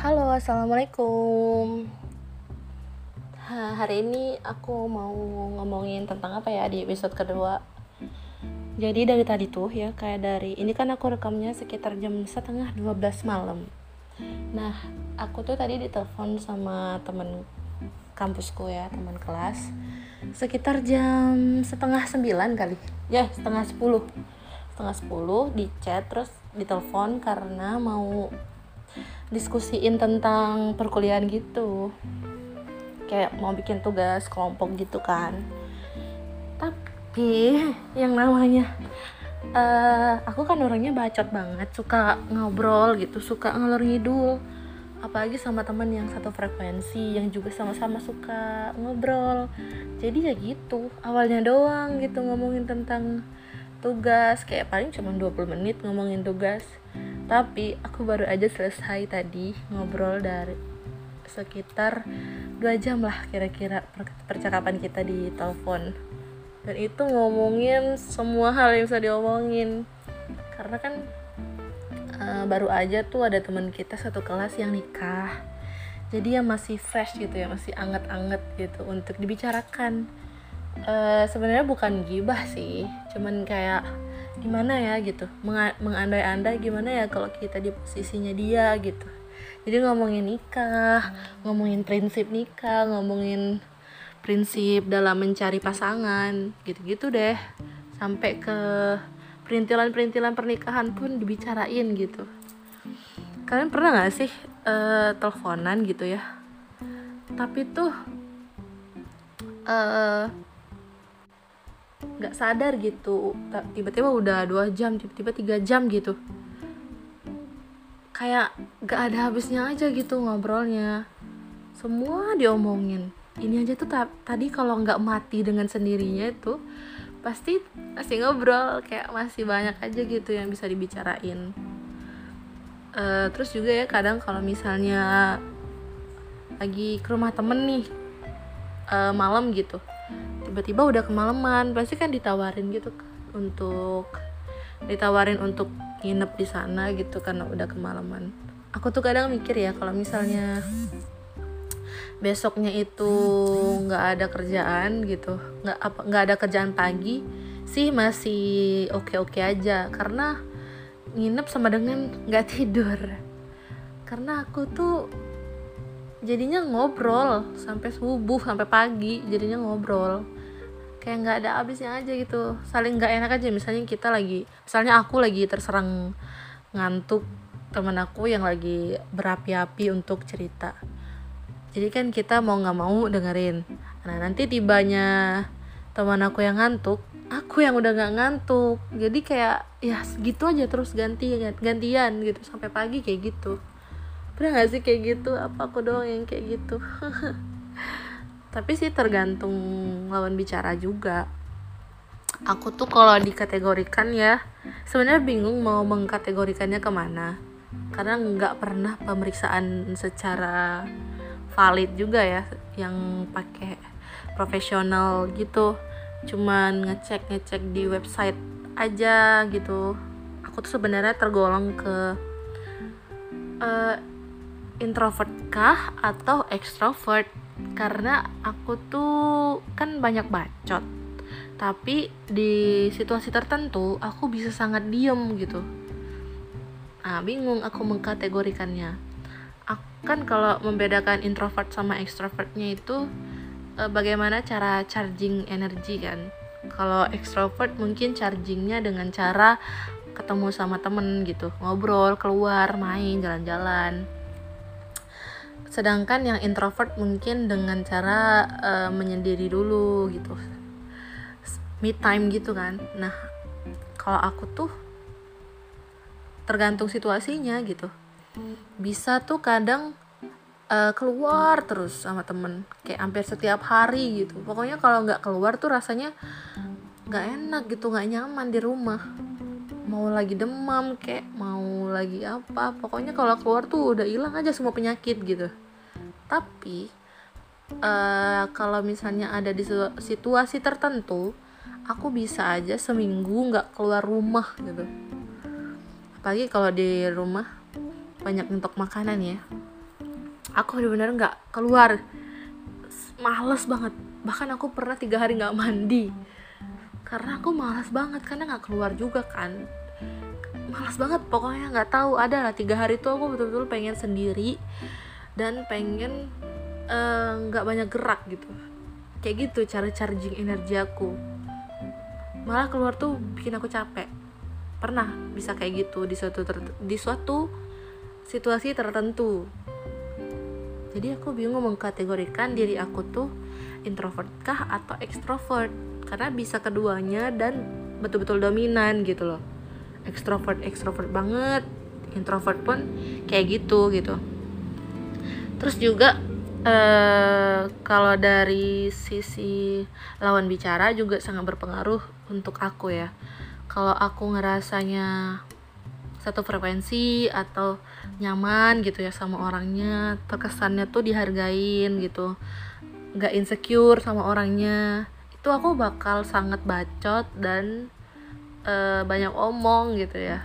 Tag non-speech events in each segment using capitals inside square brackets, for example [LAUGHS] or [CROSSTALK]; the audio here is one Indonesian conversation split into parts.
Halo, assalamualaikum. Ha, hari ini aku mau ngomongin tentang apa ya di episode kedua. Jadi dari tadi tuh ya kayak dari ini kan aku rekamnya sekitar jam setengah 12 malam. Nah, aku tuh tadi ditelepon sama temen kampusku ya, teman kelas. Sekitar jam setengah sembilan kali. Ya, setengah sepuluh. Setengah sepuluh di chat terus ditelepon karena mau diskusiin tentang perkuliahan gitu. Kayak mau bikin tugas kelompok gitu kan. Tapi yang namanya uh, aku kan orangnya bacot banget suka ngobrol gitu suka ngalor ngidul. Apalagi sama temen yang satu frekuensi yang juga sama-sama suka ngobrol. Jadi ya gitu awalnya doang gitu ngomongin tentang tugas. Kayak paling cuma 20 menit ngomongin tugas tapi aku baru aja selesai tadi ngobrol dari sekitar dua jam lah kira-kira percakapan kita di telepon. Dan itu ngomongin semua hal yang bisa diomongin. Karena kan uh, baru aja tuh ada teman kita satu kelas yang nikah. Jadi yang masih fresh gitu ya masih anget-anget gitu untuk dibicarakan. Uh, sebenarnya bukan gibah sih cuman kayak gimana ya gitu. Mengandai-andai gimana ya kalau kita di posisinya dia gitu. Jadi ngomongin nikah ngomongin prinsip nikah ngomongin prinsip dalam mencari pasangan gitu-gitu deh. Sampai ke perintilan-perintilan pernikahan pun dibicarain gitu. Kalian pernah nggak sih uh, teleponan gitu ya? Tapi tuh uh, nggak sadar gitu. Tiba-tiba udah dua jam tiba-tiba tiga jam gitu. Kayak gak ada habisnya aja gitu ngobrolnya. Semua diomongin. Ini aja tuh tadi kalau nggak mati dengan sendirinya itu pasti masih ngobrol. Kayak masih banyak aja gitu yang bisa dibicarain. Uh, terus juga ya kadang kalau misalnya lagi ke rumah temen nih uh, malam gitu tiba-tiba udah kemalaman pasti kan ditawarin gitu untuk ditawarin untuk nginep di sana gitu karena udah kemalaman aku tuh kadang mikir ya kalau misalnya besoknya itu nggak ada kerjaan gitu nggak apa nggak ada kerjaan pagi sih masih oke oke aja. Karena nginep sama dengan nggak tidur. Karena aku tuh jadinya ngobrol sampai subuh sampai pagi jadinya ngobrol kayak nggak ada habisnya aja gitu. Saling nggak enak aja. Misalnya kita lagi misalnya aku lagi terserang ngantuk temen aku yang lagi berapi-api untuk cerita. Jadi kan kita mau nggak mau dengerin. Nah nanti tibanya teman aku yang ngantuk aku yang udah nggak ngantuk. Jadi kayak ya segitu aja terus ganti gantian gitu. Sampai pagi kayak gitu. Pernah nggak sih kayak gitu? Apa aku doang yang kayak gitu [LAUGHS] tapi sih tergantung lawan bicara juga. Aku tuh kalau dikategorikan ya sebenarnya bingung mau mengkategorikannya ke mana. Karena nggak pernah pemeriksaan secara valid juga ya yang pakai profesional gitu. Cuman ngecek ngecek di website aja gitu. Aku tuh sebenarnya tergolong ke uh, introvert kah atau extrovert karena aku tuh kan banyak bacot. Tapi di situasi tertentu aku bisa sangat diem gitu. Ah bingung aku mengkategorikannya. Kan kalau membedakan introvert sama extrovertnya itu e, bagaimana cara charging energi kan? Kalau extrovert mungkin chargingnya dengan cara ketemu sama temen gitu. Ngobrol keluar main jalan-jalan sedangkan yang introvert mungkin dengan cara uh, menyendiri dulu gitu. Me time gitu kan. Nah kalau aku tuh tergantung situasinya gitu. Bisa tuh kadang uh, keluar terus sama temen. Kayak hampir setiap hari gitu. Pokoknya kalau nggak keluar tuh rasanya nggak enak gitu nggak nyaman di rumah mau lagi demam kayak mau lagi apa pokoknya kalau keluar tuh udah hilang aja semua penyakit gitu. Tapi uh, kalau misalnya ada di situasi tertentu aku bisa aja seminggu nggak keluar rumah gitu. Apalagi kalau di rumah banyak untuk makanan ya. Aku bener-bener nggak keluar. Males banget. Bahkan aku pernah tiga hari nggak mandi. Karena aku malas banget karena nggak keluar juga kan malas banget pokoknya nggak tahu. Ada lah tiga hari itu aku betul-betul pengen sendiri dan pengen eh, nggak uh, banyak gerak gitu. Kayak gitu cara charging energi aku. Malah keluar tuh bikin aku capek. Pernah bisa kayak gitu di suatu di suatu situasi tertentu. Jadi aku bingung mengkategorikan diri aku tuh introvert kah atau extrovert. Karena bisa keduanya dan betul-betul dominan gitu loh extrovert extrovert banget. Introvert pun kayak gitu gitu. Terus juga uh, kalau dari sisi lawan bicara juga sangat berpengaruh untuk aku ya. Kalau aku ngerasanya satu frekuensi atau nyaman gitu ya sama orangnya terkesannya tuh dihargain gitu. Nggak insecure sama orangnya. Itu aku bakal sangat bacot dan uh, banyak omong gitu ya.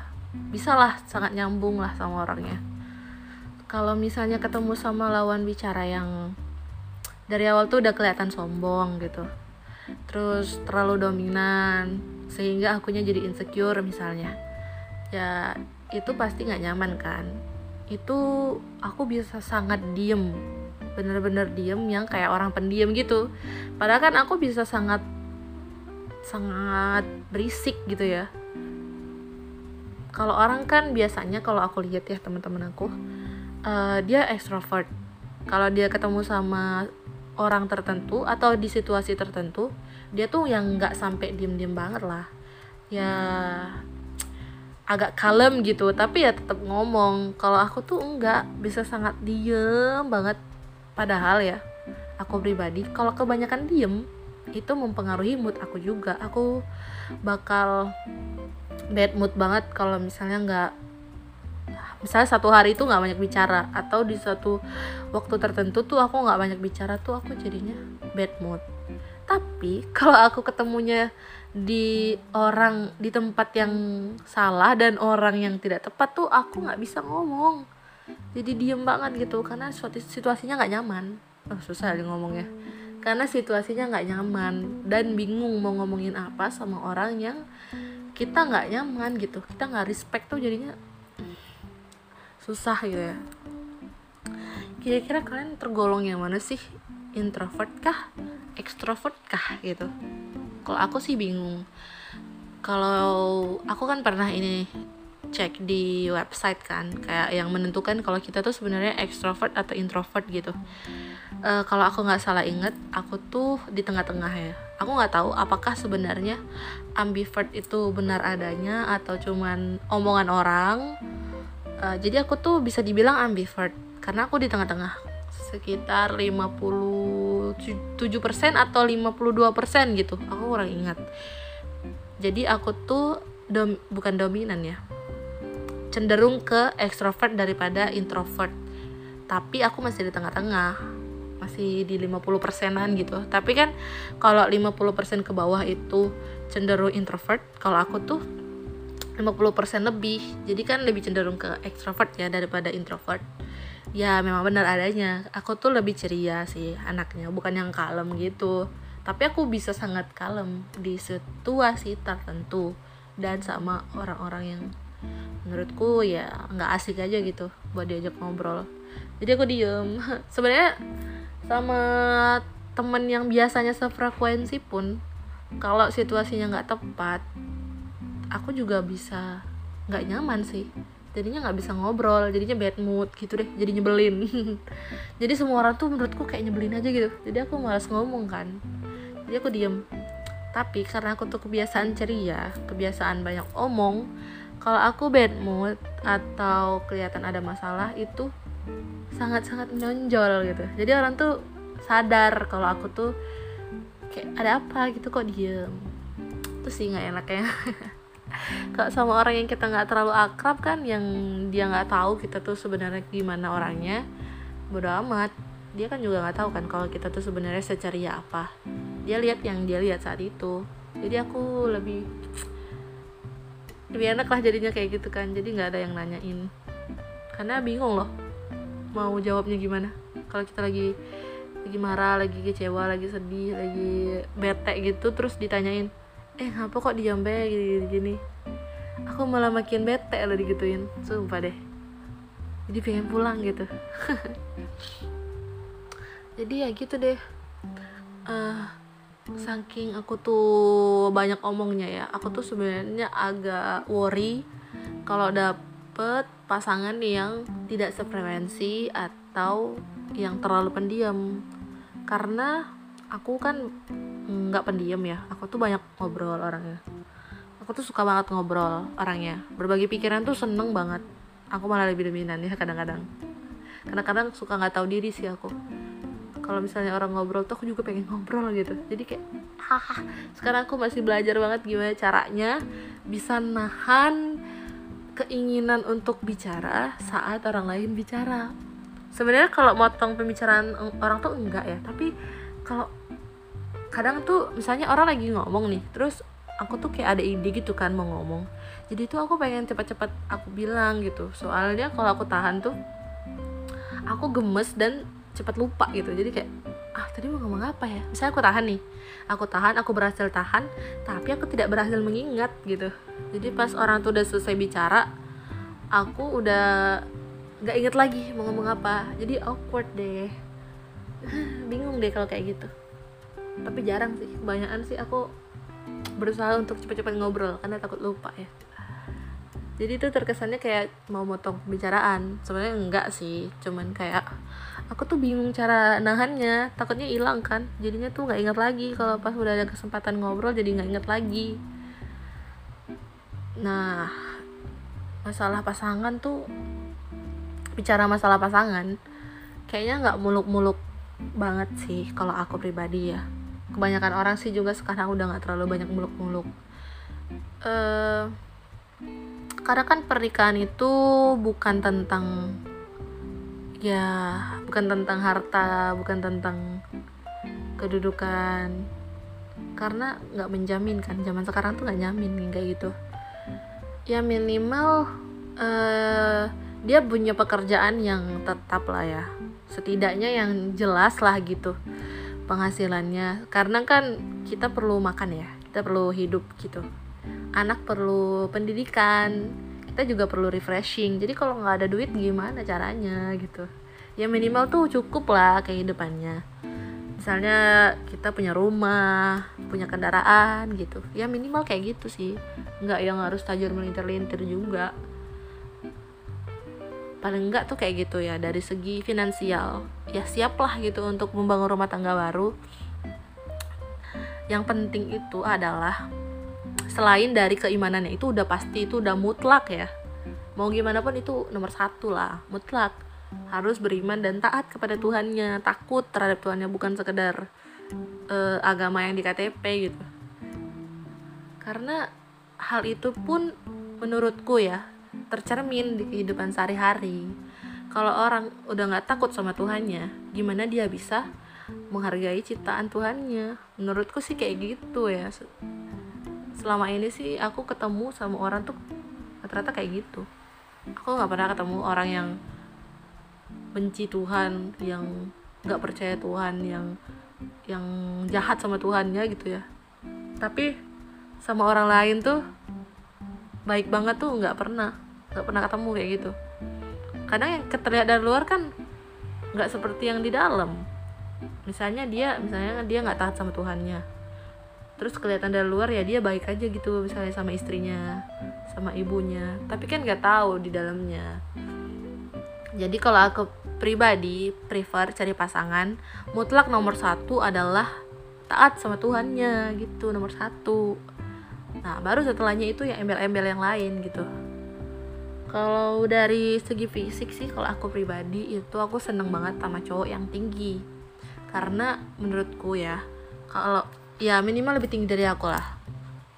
Bisalah sangat nyambung lah sama orangnya. Kalau misalnya ketemu sama lawan bicara yang dari awal tuh udah kelihatan sombong gitu. Terus terlalu dominan sehingga akunya jadi insecure misalnya. Ya itu pasti nggak nyaman kan. Itu aku bisa sangat diem bener-bener diem yang kayak orang pendiam gitu. Padahal kan aku bisa sangat sangat berisik gitu ya. Kalau orang kan biasanya kalau aku lihat ya teman-teman aku uh, dia extrovert. Kalau dia ketemu sama orang tertentu atau di situasi tertentu dia tuh yang nggak sampai diem-diem banget lah. Ya agak kalem gitu tapi ya tetap ngomong. Kalau aku tuh enggak bisa sangat diem banget. Padahal ya aku pribadi kalau kebanyakan diem itu mempengaruhi mood aku juga. Aku bakal bad mood banget kalau misalnya nggak misalnya satu hari itu nggak banyak bicara. Atau di suatu waktu tertentu tuh aku nggak banyak bicara tuh aku jadinya bad mood. Tapi [LAUGHS] kalau aku ketemunya di orang di tempat yang salah dan orang yang tidak tepat tuh aku nggak bisa ngomong. Jadi diem banget gitu karena situasinya nggak nyaman. Oh, susah ngomongnya karena situasinya nggak nyaman dan bingung mau ngomongin apa sama orang yang kita nggak nyaman gitu. Kita nggak respect tuh jadinya susah gitu ya. Kira-kira kalian tergolong yang mana sih? Introvert kah? Ekstrovert kah gitu? Kalau aku sih bingung. Kalau aku kan pernah ini cek di website kan kayak yang menentukan kalau kita tuh sebenarnya ekstrovert atau introvert gitu uh, kalau aku nggak salah inget aku tuh di tengah-tengah ya. Aku nggak tahu apakah sebenarnya ambivert itu benar adanya atau cuman omongan orang. Uh, jadi aku tuh bisa dibilang ambivert karena aku di tengah-tengah. Sekitar 57% atau 52% gitu aku kurang ingat. Jadi aku tuh dom bukan dominan ya cenderung ke extrovert daripada introvert. Tapi aku masih di tengah-tengah masih di 50 persenan gitu. Tapi kan kalau 50% ke bawah itu cenderung introvert. Kalau aku tuh 50% lebih. Jadi kan lebih cenderung ke extrovert ya daripada introvert. Ya memang benar adanya. Aku tuh lebih ceria sih anaknya bukan yang kalem gitu. Tapi aku bisa sangat kalem di situasi tertentu dan sama orang-orang yang menurutku ya nggak asik aja gitu buat diajak ngobrol. Jadi aku diem. [LAUGHS] Sebenarnya sama temen yang biasanya sefrekuensi pun kalau situasinya nggak tepat aku juga bisa nggak nyaman sih. Jadinya nggak bisa ngobrol jadinya bad mood gitu deh jadi nyebelin. [LAUGHS] Jadi semua orang tuh menurutku kayak nyebelin aja gitu. Jadi aku malas ngomong kan. Jadi aku diem. Tapi karena aku tuh kebiasaan ceria kebiasaan banyak omong kalau aku bad mood atau kelihatan ada masalah itu sangat-sangat menonjol gitu. Jadi orang tuh sadar kalau aku tuh kayak ada apa gitu kok diem? Terus sih nggak enak ya [LAUGHS] kalau sama orang yang kita nggak terlalu akrab kan yang dia nggak tahu kita tuh sebenarnya gimana orangnya bodo amat. Dia kan juga nggak tahu kan kalau kita tuh sebenarnya seceria apa. Dia lihat yang dia lihat saat itu. Jadi aku lebih lebih enak lah jadinya kayak gitu kan. Jadi nggak ada yang nanyain. Karena bingung loh mau jawabnya gimana? Kalau kita lagi lagi marah lagi kecewa lagi sedih lagi bete gitu terus ditanyain eh ngapa kok dijambe gini, gini. Aku malah makin bete lo digituin. Sumpah deh. Jadi pengen pulang gitu. [LAUGHS] Jadi ya gitu deh. Uh, saking aku tuh banyak omongnya ya aku tuh sebenarnya agak worry kalau dapet pasangan yang tidak sefrekuensi atau yang terlalu pendiam. Karena aku kan nggak pendiam ya aku tuh banyak ngobrol orangnya. Aku tuh suka banget ngobrol orangnya. Berbagi pikiran tuh seneng banget. Aku malah lebih dominan ya kadang-kadang. Kadang-kadang suka nggak tahu diri sih aku. Kalau misalnya orang ngobrol tuh aku juga pengen ngobrol gitu. Jadi kayak haha sekarang aku masih belajar banget gimana caranya bisa nahan keinginan untuk bicara saat orang lain bicara. Sebenarnya kalau motong pembicaraan orang tuh enggak ya tapi kalau kadang tuh misalnya orang lagi ngomong nih terus aku tuh kayak ada ide gitu kan mau ngomong. Jadi tuh aku pengen cepat-cepat aku bilang gitu. Soalnya kalau aku tahan tuh aku gemes dan cepat lupa gitu. Jadi kayak ah tadi mau ngomong apa ya? Misalnya aku tahan nih. Aku tahan aku berhasil tahan tapi aku tidak berhasil mengingat gitu. Jadi pas orang tuh udah selesai bicara aku udah nggak inget lagi mau ngomong apa. Jadi awkward deh. [SIGHS] Bingung deh kalau kayak gitu. Tapi jarang sih kebanyakan sih aku berusaha untuk cepat-cepat ngobrol karena takut lupa ya jadi itu terkesannya kayak mau motong pembicaraan. Sebenarnya enggak sih cuman kayak aku tuh bingung cara nahannya. Takutnya hilang kan. Jadinya tuh nggak ingat lagi. Kalau pas udah ada kesempatan ngobrol jadi nggak ingat lagi. Nah masalah pasangan tuh bicara masalah pasangan kayaknya nggak muluk-muluk banget sih kalau aku pribadi ya. Kebanyakan orang sih juga sekarang udah nggak terlalu banyak muluk-muluk. Uh, karena kan pernikahan itu bukan tentang ya bukan tentang harta bukan tentang kedudukan. Karena nggak menjamin kan zaman sekarang tuh nggak nyamin kayak gitu. Ya minimal uh, dia punya pekerjaan yang tetap lah ya. Setidaknya yang jelas lah gitu penghasilannya. Karena kan kita perlu makan ya kita perlu hidup gitu anak perlu pendidikan kita juga perlu refreshing. Jadi kalau nggak ada duit gimana caranya gitu? Ya minimal tuh cukup lah kehidupannya. Misalnya kita punya rumah punya kendaraan gitu. Ya minimal kayak gitu sih. Nggak yang harus tajur melintir-lintir juga. Paling enggak tuh kayak gitu ya dari segi finansial. Ya siaplah gitu untuk membangun rumah tangga baru. Yang penting itu adalah selain dari keimanannya itu udah pasti itu udah mutlak ya. Mau gimana pun itu nomor satu lah mutlak. Harus beriman dan taat kepada Tuhannya takut terhadap Tuhannya bukan sekedar uh, agama yang di KTP gitu. Karena hal itu pun menurutku ya tercermin di kehidupan sehari-hari. Kalau orang udah nggak takut sama Tuhannya gimana dia bisa menghargai ciptaan Tuhannya? Menurutku sih kayak gitu ya selama ini sih aku ketemu sama orang tuh rata-rata kayak gitu. Aku nggak pernah ketemu orang yang benci Tuhan yang nggak percaya Tuhan yang yang jahat sama Tuhannya gitu ya. Tapi sama orang lain tuh baik banget tuh nggak pernah nggak pernah ketemu kayak gitu. Kadang yang terlihat dari luar kan nggak seperti yang di dalam. Misalnya dia misalnya dia nggak taat sama Tuhannya terus kelihatan dari luar ya dia baik aja gitu misalnya sama istrinya sama ibunya. Tapi kan nggak tahu di dalamnya. Jadi kalau aku pribadi prefer cari pasangan mutlak nomor satu adalah taat sama Tuhannya gitu nomor satu. Nah baru setelahnya itu yang embel-embel yang lain gitu. Kalau dari segi fisik sih kalau aku pribadi itu aku seneng banget sama cowok yang tinggi. Karena menurutku ya kalau ya minimal lebih tinggi dari aku lah.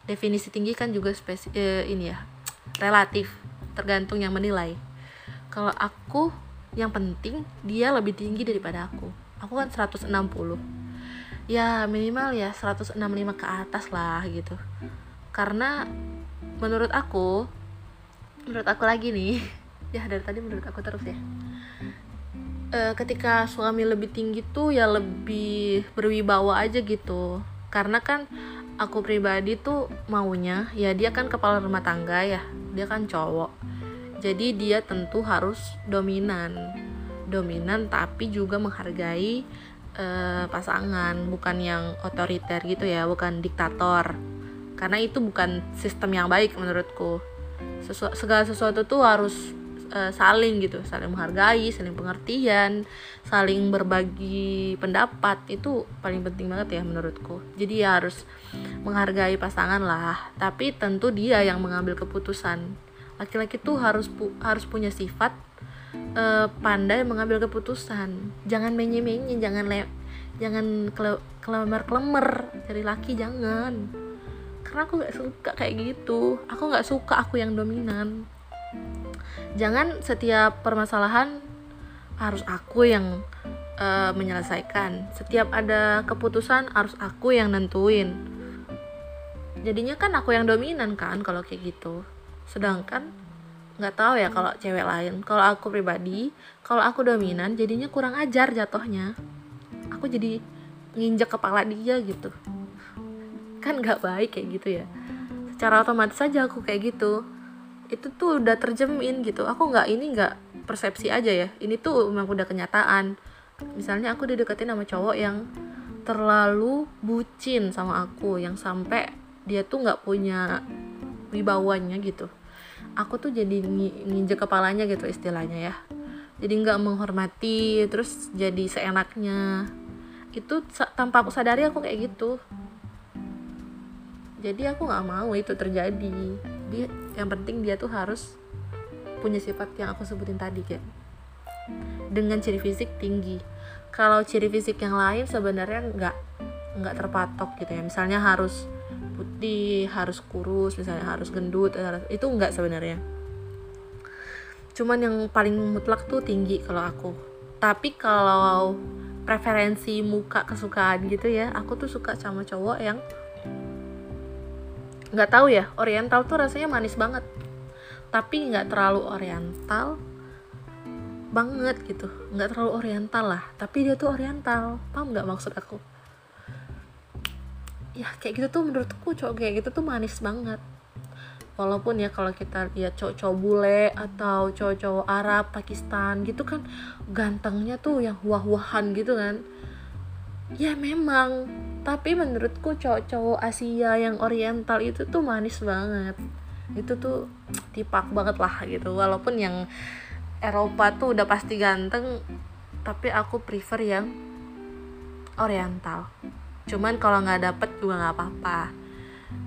Definisi tinggi kan juga spesi eh, ini ya relatif tergantung yang menilai. Kalau aku yang penting dia lebih tinggi daripada aku. Aku kan 160 ya minimal ya 165 ke atas lah gitu. Karena menurut aku menurut aku lagi nih [LAUGHS] ya dari tadi menurut aku terus ya. Uh, ketika suami lebih tinggi tuh ya lebih berwibawa aja gitu karena kan aku pribadi tuh maunya ya dia kan kepala rumah tangga ya dia kan cowok. Jadi dia tentu harus dominan. Dominan tapi juga menghargai uh, pasangan bukan yang otoriter gitu ya bukan diktator. Karena itu bukan sistem yang baik menurutku. Sesu segala sesuatu tuh harus uh, saling gitu saling menghargai saling pengertian saling berbagi pendapat itu paling penting banget ya menurutku. Jadi ya harus menghargai pasangan lah. Tapi tentu dia yang mengambil keputusan. Laki-laki tuh harus pu harus punya sifat uh, pandai mengambil keputusan. Jangan menye-menye jangan le jangan kele kelemer-kelemer cari laki jangan. Karena aku nggak suka kayak gitu. Aku nggak suka aku yang dominan jangan setiap permasalahan harus aku yang uh, menyelesaikan. Setiap ada keputusan harus aku yang nentuin. Jadinya kan aku yang dominan kan kalau kayak gitu. Sedangkan nggak tahu ya kalau cewek lain. Kalau aku pribadi kalau aku dominan jadinya kurang ajar jatuhnya. Aku jadi nginjek kepala dia gitu. Kan nggak baik kayak gitu ya. Secara otomatis saja aku kayak gitu itu tuh udah terjemin gitu. Aku nggak ini nggak persepsi aja ya. Ini tuh memang udah kenyataan. Misalnya aku dideketin sama cowok yang terlalu bucin sama aku yang sampai dia tuh nggak punya wibawanya gitu. Aku tuh jadi nginjek kepalanya gitu istilahnya ya. Jadi nggak menghormati terus jadi seenaknya. Itu tanpa aku sadari aku kayak gitu. Jadi aku nggak mau itu terjadi. Dia yang penting dia tuh harus punya sifat yang aku sebutin tadi kayak dengan ciri fisik tinggi. Kalau ciri fisik yang lain sebenarnya nggak nggak terpatok gitu ya. Misalnya harus putih harus kurus misalnya harus gendut itu nggak sebenarnya. Cuman yang paling mutlak tuh tinggi kalau aku. Tapi kalau preferensi muka kesukaan gitu ya aku tuh suka sama cowok yang nggak tahu ya oriental tuh rasanya manis banget. Tapi nggak terlalu oriental banget gitu. Nggak terlalu oriental lah tapi dia tuh oriental. Paham nggak maksud aku? Ya kayak gitu tuh menurutku cowok kayak gitu tuh manis banget. Walaupun ya kalau kita lihat cowok-cowok bule atau cowok-cowok Arab Pakistan gitu kan gantengnya tuh yang wah-wahan gitu kan. Ya memang tapi menurutku cowok-cowok Asia yang oriental itu tuh manis banget. Itu tuh tipak banget lah gitu. Walaupun yang Eropa tuh udah pasti ganteng tapi aku prefer yang oriental. Cuman kalau nggak dapet juga nggak apa-apa.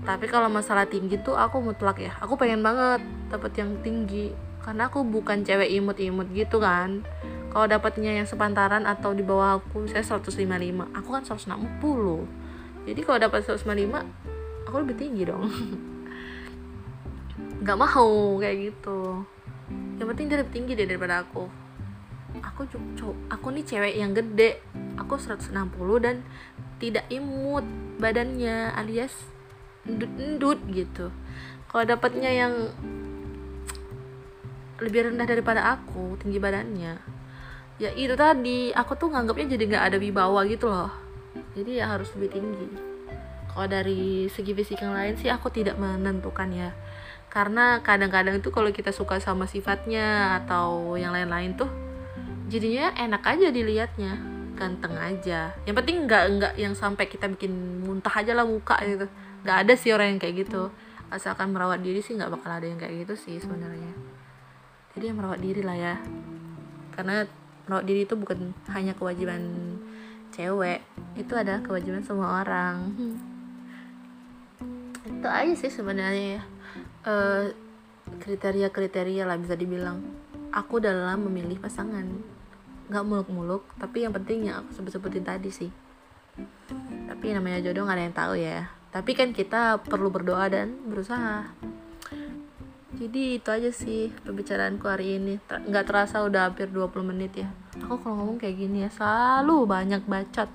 Tapi kalau masalah tinggi tuh aku mutlak ya. Aku pengen banget dapet yang tinggi. Karena aku bukan cewek imut-imut gitu kan kalau dapatnya yang sepantaran atau di bawah aku saya 155 aku kan 160 jadi kalau dapat 155 aku lebih tinggi dong. [LAUGHS] Nggak mau kayak gitu. Yang penting dia lebih tinggi deh daripada aku. Aku cowok aku nih cewek yang gede. Aku 160 dan tidak imut badannya alias endut-endut gitu. Kalau dapatnya yang lebih rendah daripada aku tinggi badannya ya itu tadi aku tuh nganggapnya jadi nggak ada wibawa gitu loh. Jadi ya harus lebih tinggi. Kalau dari segi fisik yang lain sih aku tidak menentukan ya. Karena kadang-kadang itu kalau kita suka sama sifatnya atau yang lain-lain tuh jadinya enak aja dilihatnya. Ganteng aja. Yang penting nggak nggak yang sampai kita bikin muntah aja lah muka gitu. Nggak ada sih orang yang kayak gitu. Asalkan merawat diri sih nggak bakal ada yang kayak gitu sih sebenarnya. Jadi yang merawat diri lah ya. Karena merawat diri itu bukan hanya kewajiban cewek itu adalah kewajiban semua orang. Hmm. itu aja sih sebenarnya ya. Uh, kriteria-kriteria lah bisa dibilang. Aku dalam memilih pasangan. Nggak muluk-muluk tapi yang penting yang aku sebut-sebutin tadi sih. Tapi namanya jodoh nggak ada yang tahu ya. Tapi kan kita perlu berdoa dan berusaha jadi itu aja sih pembicaraanku hari ini. Nggak terasa udah hampir 20 menit ya. Aku kalau ngomong kayak gini ya selalu banyak bacot.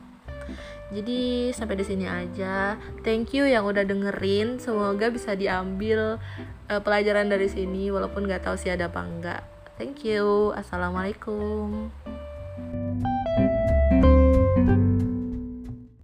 Jadi sampai di sini aja. Thank you yang udah dengerin. Semoga bisa diambil uh, pelajaran dari sini walaupun nggak tahu sih ada apa enggak thank you. Assalamualaikum